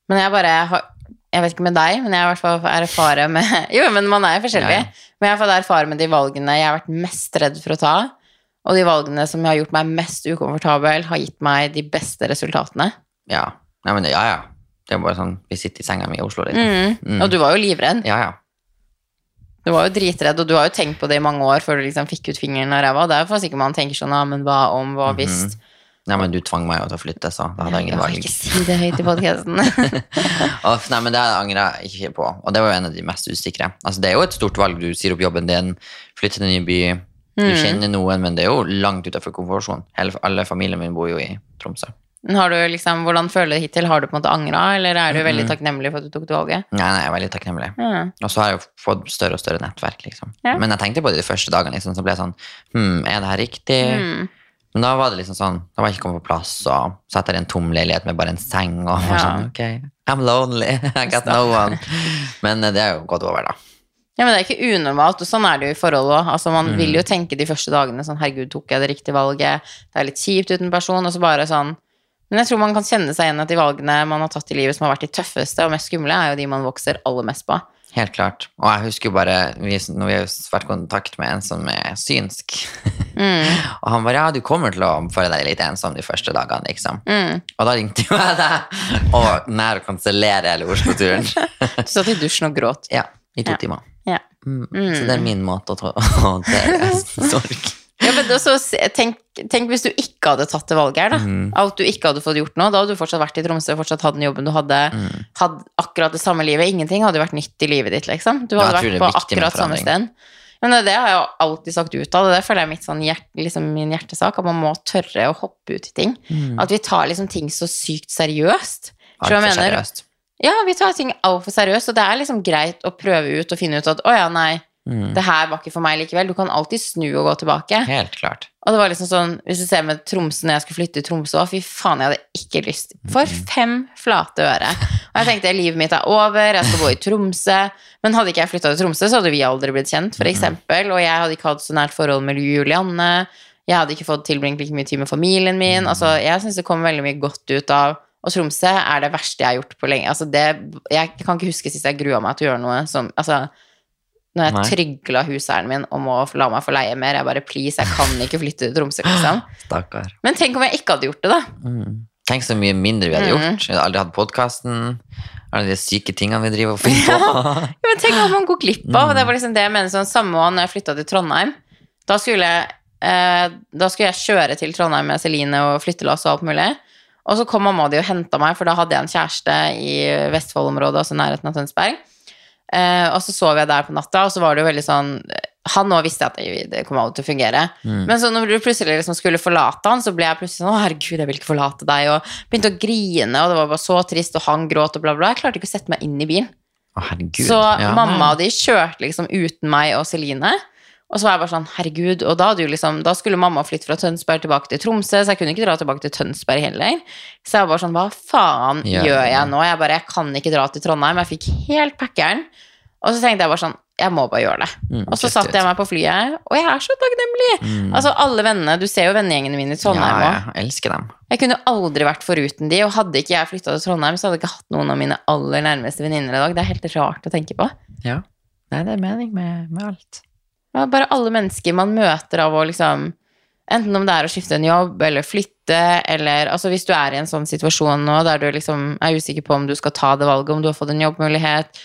Men jeg bare har Jeg vet ikke med deg, men jeg er i hvert fall erfarer med Jo, men man er forskjellig. Ja, ja. Men jeg har fått erfare med de valgene jeg har vært mest redd for å ta. Og de valgene som har gjort meg mest ukomfortabel, har gitt meg de beste resultatene. Ja. Nei, men ja, ja. Det er bare sånn, vi sitter i senga mi i Oslo, liksom. Mm. Mm. Og du var jo livredd. Ja, ja. Du var jo dritredd, og du har jo tenkt på det i mange år før du liksom fikk ut fingeren av ræva. Det er jo for sikkert man tenker sånn, ja, men hva om, hva Mhm. hvis? Nei, men du tvang meg jo til å flytte, så da hadde jeg ingen valg. Ikke si det høyt i podkasten. Nei, men det angrer jeg ikke på, og det var jo en av de mest usikre. Altså, det er jo et stort valg. Du sier opp jobben din, flytter til en ny by. Du Mm. kjenner noen, men det er jo langt utenfor komfortsonen. Alle familien min bor jo i Tromsø. har du liksom, hvordan føler du det hittil? Har du på en måte angra, eller er du veldig takknemlig for at du tok det valget? Nei, nei, jeg er veldig takknemlig. Mm. Og så har jeg jo fått større og større nettverk, liksom. Ja. Men jeg tenkte på det de første dagene, liksom, så ble jeg sånn Hm, er det her riktig? Mm. Men da var det liksom sånn, da var jeg ikke kommet på plass, og satt der i en tom leilighet med bare en seng, og var Ja. sånn, ok, I'm lonely, I got no one. Men eh, det er jo gått over, da. Ja, men det er ikke unormalt, og sånn er det jo i forhold òg. Altså, man Mm. vil jo tenke de første dagene sånn herregud, tok jeg det riktige valget? Det er litt kjipt uten person, og så bare sånn Men jeg tror man kan kjenne seg igjen at de valgene man har tatt i livet som har vært de tøffeste og mest skumle, er jo de man vokser aller mest på. Helt klart. Og jeg husker jo bare, vi, når vi har vært i kontakt med en som er synsk, Mm. og han bare, ja, du kommer til å føle deg litt ensom de første dagene, liksom. Mm. Og da ringte jo jeg deg, og nær å kansellere hele Oslo-turen. Du satt i dusjen og gråt. ja, i to Ja. timer. Ja. Mm. Mm. Så det er min måte å håndtere sorg. Ja, men også, tenk, tenk hvis du ikke hadde tatt det valget her, da. Mm. At du ikke hadde fått gjort noe. Da hadde du fortsatt vært i Tromsø, fortsatt hatt den jobben du hadde. Mm. Hatt akkurat det samme livet. Ingenting hadde vært nytt i livet ditt, liksom. Du hadde vært på akkurat samme sted. Men det, det har jeg jo alltid sagt ut av, og det føler jeg er mitt sånn hjert, liksom min hjertesak, at man må tørre å hoppe ut i ting. Mm. At vi tar liksom ting så sykt seriøst. Alt for Altfor mener- seriøst. Ja, vi tar ting altfor seriøst, og det er liksom greit å prøve ut og finne ut at å ja, nei, Mm. det her var ikke for meg likevel. Du kan alltid snu og gå tilbake. Helt klart. Og det var liksom sånn, hvis du ser med Tromsø når jeg skulle flytte til Tromsø, fy faen, jeg hadde ikke lyst. For fem flate øre. Og jeg tenkte livet mitt er over, jeg skal bo i Tromsø. Men hadde ikke jeg flytta til Tromsø, så hadde vi aldri blitt kjent, for eksempel. Og jeg hadde ikke hatt så nært forhold med Julianne. Jeg hadde ikke fått tilbringt like mye tid med familien min. Altså, jeg syns det kom veldig mye godt ut av Og Tromsø er det verste jeg har gjort på lenge. Altså, det, jeg kan ikke huske sist jeg grua meg til å gjøre noe som Altså, når jeg trygla huseieren min om å la meg få leie mer, jeg bare please, jeg kan ikke flytte til Tromsø, liksom. Stakkar. Men tenk om jeg ikke hadde gjort det, da. Mm. Tenk så mye mindre vi hadde Mm. gjort. Vi hadde aldri hatt podkasten. Alle de syke tingene vi driver og finner på. Ja, men tenk hva man går glipp av. Mm. Det var liksom det jeg mener sånn samme år når jeg flytta til Trondheim. Da skulle, jeg, eh, da skulle jeg kjøre til Trondheim med Celine og flyttelass og alt mulig. Og så kom mamma og de og henta meg, for da hadde jeg en kjæreste i Vestfold-området, altså nærheten av Tønsberg. Eh, og så sov jeg der på natta, og så var det jo veldig sånn Han òg visste at det kom aldri til å fungere. Men så når du plutselig liksom skulle forlate han, så ble jeg plutselig sånn Å, herregud, jeg vil ikke forlate deg. Og begynte å grine, og det var bare så trist, og han gråt og bla, bla. Jeg klarte ikke å sette meg inn i bilen. Å, herregud. Så Ja, mamma og de kjørte liksom uten meg og Celine. Og så var jeg bare sånn, herregud. Og da, liksom, da skulle mamma flytte fra Tønsberg tilbake til Tromsø, så jeg kunne ikke dra tilbake til Tønsberg heller. Så jeg var bare sånn, hva faen Ja. gjør jeg nå? Jeg bare, jeg kan ikke dra til Trondheim. Jeg fikk helt packeren. Og så tenkte jeg bare sånn, jeg må bare gjøre det. Mm, Og så satte jeg meg på flyet, og jeg er så takknemlig. Mm. Altså alle vennene, du ser jo vennegjengene mine i Trondheim òg. ja, jeg elsker dem. Jeg kunne aldri vært foruten de, og hadde ikke jeg flytta til Trondheim, så hadde jeg ikke hatt noen av mine aller nærmeste venninner i dag. Det er helt rart å tenke på. Ja. Nei, det er mening med, med alt. Ja, bare alle mennesker man møter av å liksom Enten om det er å skifte en jobb eller flytte, eller altså hvis du er i en sånn situasjon nå der du liksom er usikker på om du skal ta det valget, om du har fått en jobbmulighet,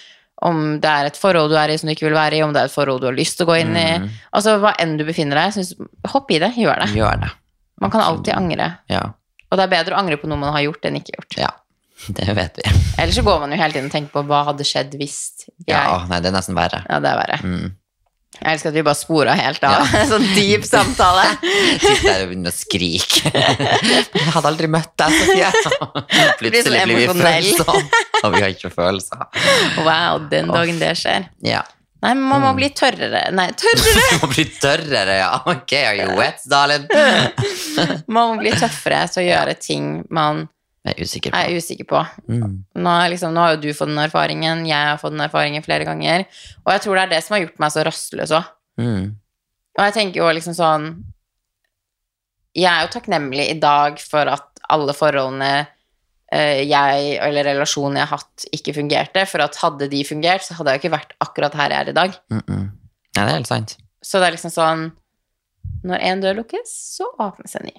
om det er et forhold du er i som du ikke vil være i, om det er et forhold du har lyst til å gå inn i Mm. Altså hva enn du befinner deg, synes, hopp i det, gjør det. Gjør det. Man kan alltid angre. Ja. Og det er bedre å angre på noe man har gjort, enn ikke gjort. ja. Det vet vi. Ellers så går man jo hele tiden og tenker på hva hadde skjedd hvis jeg Ja, nei, det er nesten verre. Ja, det er verre. Mm. Jeg elsker at vi bare spora helt av. sånn dyp samtale. Sitter der og begynner å skrike. Jeg hadde aldri møtt deg, Sofie. Plutselig sånn blir vi følsomme, og vi har ikke følelser. Wow, den dagen det skjer. Ja. Nei, man må bli tørrere. Nei, tørrere! man må bli tørrere, ja. Ok, are you wet, darling? Man må bli tøffere til å gjøre ting man Jeg er usikker på. er usikker på. Mm. Nå, liksom, nå har jo du fått den erfaringen, jeg har fått den erfaringen flere ganger. Og jeg tror det er det som har gjort meg så rastløs òg. Mm. Og jeg tenker jo liksom sånn Jeg er jo takknemlig i dag for at alle forholdene eh, jeg, eller relasjonen jeg har hatt, ikke fungerte. For at hadde de fungert, så hadde jeg jo ikke vært akkurat her jeg er i dag. Mm -mm. Ja, det er helt sant. Så det er liksom sånn Når en dør lukkes, så åpnes en ny.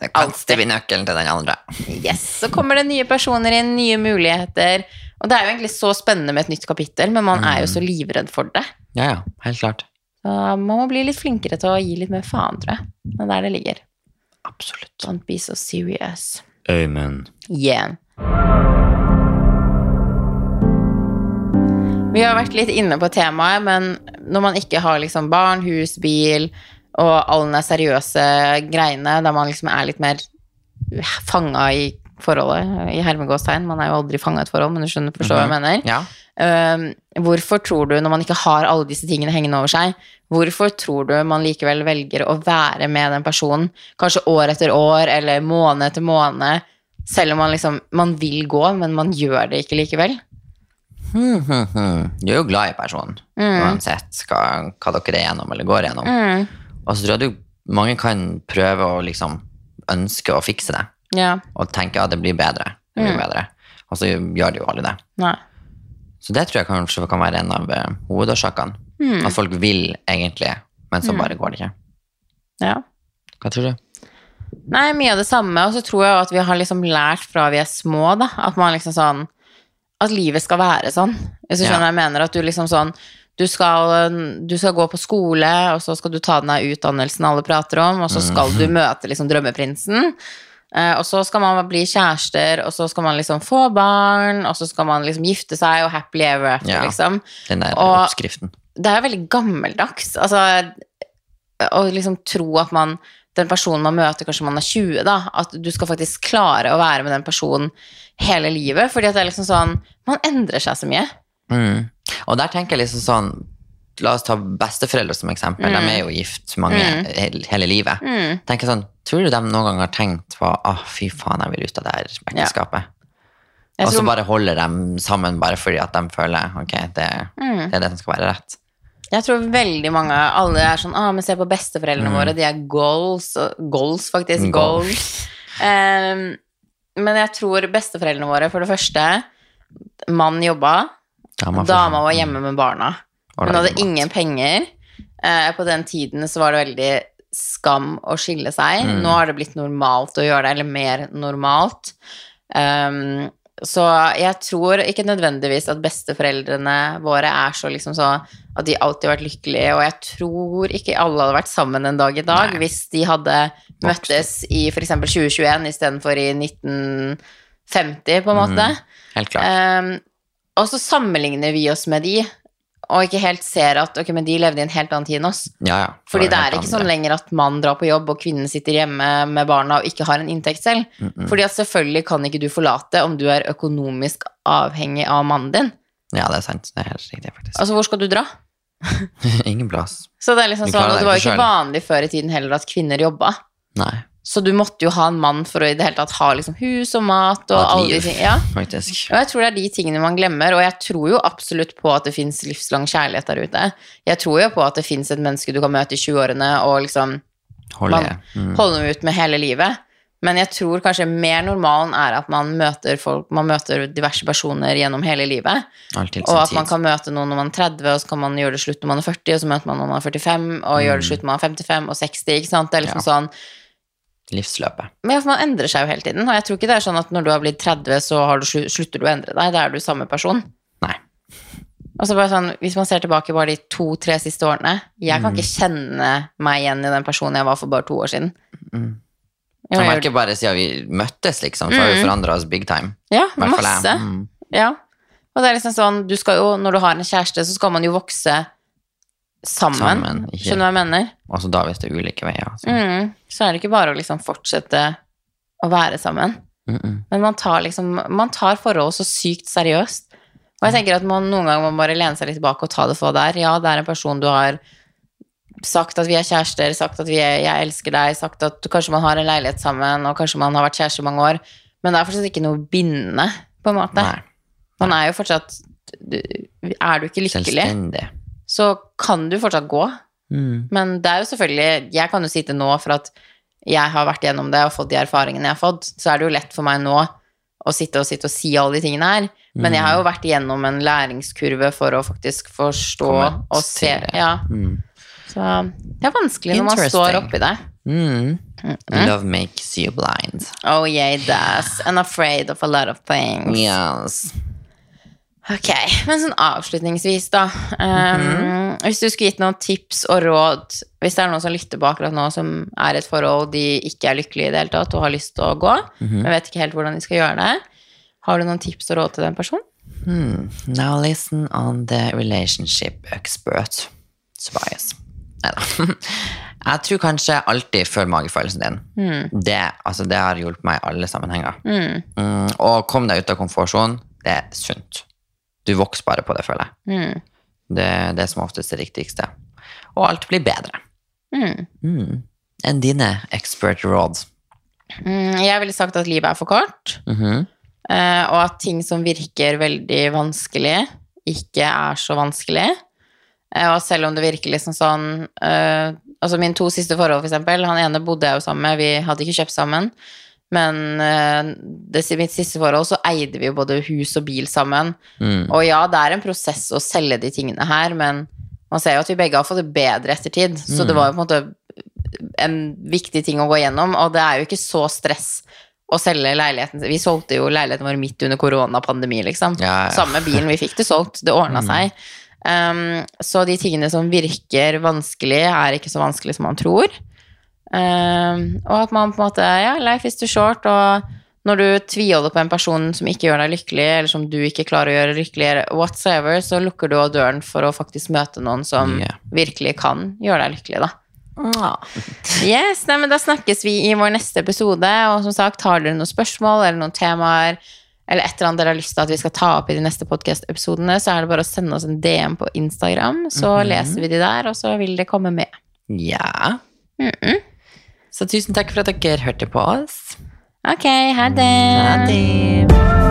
Ja. kan alltid bli nøkkelen til den andre. Yes, Så kommer det nye personer inn, nye muligheter. Og det er jo egentlig så spennende med et nytt kapittel, men man er jo så livredd for det. Ja, ja, helt klart. Så man må bli litt flinkere til å gi litt mer faen, tror jeg. Det er der det ligger. Absolutt. Don't be so serious. Amen. Yeah. Vi har vært litt inne på temaet, men når man ikke har liksom barn, hus, bil og alle de seriøse greiene, der man liksom er litt mer fanga i forholdet, i hermegåstegn Man er jo aldri fanga i et forhold, men du skjønner, forstår hva jeg mener. Ja. Um, hvorfor tror du, når man ikke har alle disse tingene hengende over seg, hvorfor tror du man likevel velger å være med den personen, kanskje år etter år eller måned etter måned, selv om man liksom man vil gå, men man gjør det ikke likevel? Hmm, hmm, hmm. Du er jo glad i personen, Mm. uansett hva, hva dere er gjennom eller går gjennom. Mm. Og så tror jeg du, mange kan prøve å liksom ønske å fikse det, Ja. og tenke at det blir bedre. Det blir Mm. bedre. Og så gjør det jo alle det. Nei. Så det tror jeg kanskje kan være en av eh, hovedårsakene. Mm. At folk vil egentlig, men så bare går det ikke. Ja. Hva tror du? Nei, mye av det samme, og så tror jeg at vi har liksom lært fra vi er små, da, at man liksom sånn At livet skal være sånn. Hvis du skjønner ja. jeg mener, at du liksom sånn du skal, du skal gå på skole, og så skal du ta den der utdannelsen alle prater om, og så skal du møte liksom drømmeprinsen. Eh, og så skal man bli kjærester, og så skal man liksom få barn, og så skal man liksom gifte seg og happily ever after, Ja. liksom. Den der Og- oppskriften. det er jo veldig gammeldags. Altså, å liksom tro at man den personen man møter, kanskje man er 20, da, at du skal faktisk klare å være med den personen hele livet. Fordi at det er liksom sånn Man endrer seg så mye. Mm. Og der tenker jeg liksom sånn La oss ta besteforeldre som eksempel. De er jo gift mange hele, hele livet. Mm. Tenker sånn, Tror du de noen gang har tenkt på oh, fy faen, jeg vil ut av det her ekteskapet? Ja. Og så bare holder de sammen bare fordi at de føler ok, det, Mm. det er det som skal være rett. Jeg tror veldig mange Alle er sånn ah, men se på besteforeldrene våre, de er goals. Goals, faktisk. Mm, Goals. goals. Em, men jeg tror besteforeldrene våre, for det første Mann jobba, Dama, dama var hjemme med barna. Hun hadde ingen penger. Eh, på den tiden så var det veldig skam å skille seg. Mm. Nå har det blitt normalt å gjøre det, eller mer normalt. Um, så jeg tror ikke nødvendigvis at besteforeldrene våre er så liksom så at de alltid har vært lykkelige, og jeg tror ikke alle hadde vært sammen en dag i dag Nei. hvis de hadde møttes i f.eks. 2021 istedenfor i 1950, på en måte. Mm, Helt klart. Um, og så sammenligner vi oss med de, og ikke helt ser at ok, men de levde i en helt annen tid enn oss. ja, ja. Fordi det er ikke ikke sånn lenger at mann drar på jobb, og kvinnen sitter hjemme med barna og ikke har en inntekt selv. Mm, mm. Fordi at selvfølgelig kan ikke du forlate om du er økonomisk avhengig av mannen din. Ja, det er sant. Det er helt riktig, faktisk. Altså, hvor skal du dra? Ingen plass. Så det er liksom sånn, og det var jo ikke vanlig før i tiden heller at kvinner jobba. Nei, Så du måtte jo ha en mann for å i det hele tatt ha liksom hus og mat og alle de tingene. ting. Ja. faktisk. Og jeg tror det er de tingene man glemmer, og jeg tror jo absolutt på at det fins livslang kjærlighet der ute. Jeg tror jo på at det fins et menneske du kan møte i 20-årene og liksom holde, Mm. holde ut med hele livet. Men jeg tror kanskje mer normalen er at man møter folk, man møter diverse personer gjennom hele livet. Og at man kan møte noen når man er 30, og så kan man gjøre det slutt når man er 40, og så møter man noen når man er 45, og gjør det slutt når man er 55 og 60, ikke sant. Det er liksom Mm. Ja. sånn Livsløpet. Men man endrer seg jo hele tiden, og jeg tror ikke det er sånn at når du har blitt 30, så har du, slutter du å endre deg. Da er du samme person. Nei. Og så bare sånn, Hvis man ser tilbake bare de to-tre siste årene Jeg Mm. kan ikke kjenne meg igjen i den personen jeg var for bare to år siden. Mm. Jeg Jeg merker bare siden vi møttes, liksom, så har vi Mm. forandra oss big time. Ja, masse. Mm. Ja. Og det er liksom sånn, du skal jo, når du har en kjæreste, så skal man jo vokse sammen. Sammen, ikke- Skjønner du hva jeg mener? Altså da hvis det er ulike veier. Så. Mm. Så er det ikke bare å liksom fortsette å være sammen. Mm -mm. Men man tar liksom, man tar forhold så sykt seriøst. Og jeg tenker at man noen ganger må bare lene seg litt tilbake og ta det for der. Ja, det er en person du har sagt at vi er kjærester, sagt at vi er, jeg elsker deg, sagt at kanskje man har en leilighet sammen, og kanskje man har vært kjærester i mange år. Men det er fortsatt ikke noe bindende, på en måte. Nei. Man er jo fortsatt Er du ikke lykkelig, Selvstendig. Så kan du fortsatt gå. Mm. Men det er jo selvfølgelig Jeg kan jo sitte nå for at jeg har vært gjennom det og fått de erfaringene jeg har fått, så er det jo lett for meg nå å sitte og sitte og si alle de tingene her. Men jeg har jo vært igjennom en læringskurve for å faktisk forstå og se. Ja. Mm. Så det er vanskelig når man står oppi det. Mm. Love makes you blind. Oh yeah, it does. And afraid of a lot of things. Yes. Ok, men sånn avslutningsvis da um, Mhm. Hvis du skulle gitt noen tips og råd Hvis det er noen som lytter på akkurat nå Som er i et forhold de ikke er lykkelige i det hele tatt Og har lyst til å gå Mhm. Men vet ikke helt hvordan de skal gjøre det Har du noen tips og råd til den personen? Hmm. Now listen on the relationship expert. Tobias. Neida. Jeg tror kanskje alltid følg magefølelsen din. Mm. Det, altså, det har hjulpet meg i alle sammenhenger. Mm, Mm, og kom deg ut av komfortsonen. Det er sunt. Du vokser bare på det, føler jeg. mm, Det, det er som oftest det riktigste. Og alt blir bedre. mm. Mm. Enn dine expert råd. Mm, Jeg ville sagt at livet er for kort eh, Og at ting som virker veldig vanskelig Ikke er så vanskelig Eh, Og selv om det virker liksom sånn eh, Altså mine to siste forhold for eksempel Han ene bodde jeg jo sammen med Vi hadde ikke kjøpt sammen Men i det, mitt siste forhold så eide vi jo både hus og bil sammen Mm. Og ja, det er en prosess å selge de tingene her Men man ser jo at vi begge har fått det bedre ettertid Så det var jo på en måte en viktig ting å gå gjennom, og det er jo ikke så stress å selge leiligheten. Vi solgte jo leiligheten vår midt under koronapandemi, liksom. Ja, ja. Samme bilen, vi fikk det solgt, det ordna seg. Um, så de tingene som virker vanskelig, er ikke så vanskelig som man tror. Um, og at man på en måte Ja, life is too short, og når du tviholder på en person som ikke gjør deg lykkelig, eller som du ikke klarer å gjøre lykkelig, whatsoever, så lukker du av døren for å faktisk møte noen som yeah. virkelig kan gjøre deg lykkelig, da. Yes, nei, men Da snakkes vi i vår neste episode. Og som sagt, har dere noen spørsmål eller noen temaer eller et eller annet dere har lyst til at vi skal ta opp i de neste podkast-episodene, så er det bare å sende oss en DM på Instagram, så leser vi de der, og så vil det komme med. Ja. Mm Så tusen takk for at dere hørte på oss. Ok, ha det. Ha det.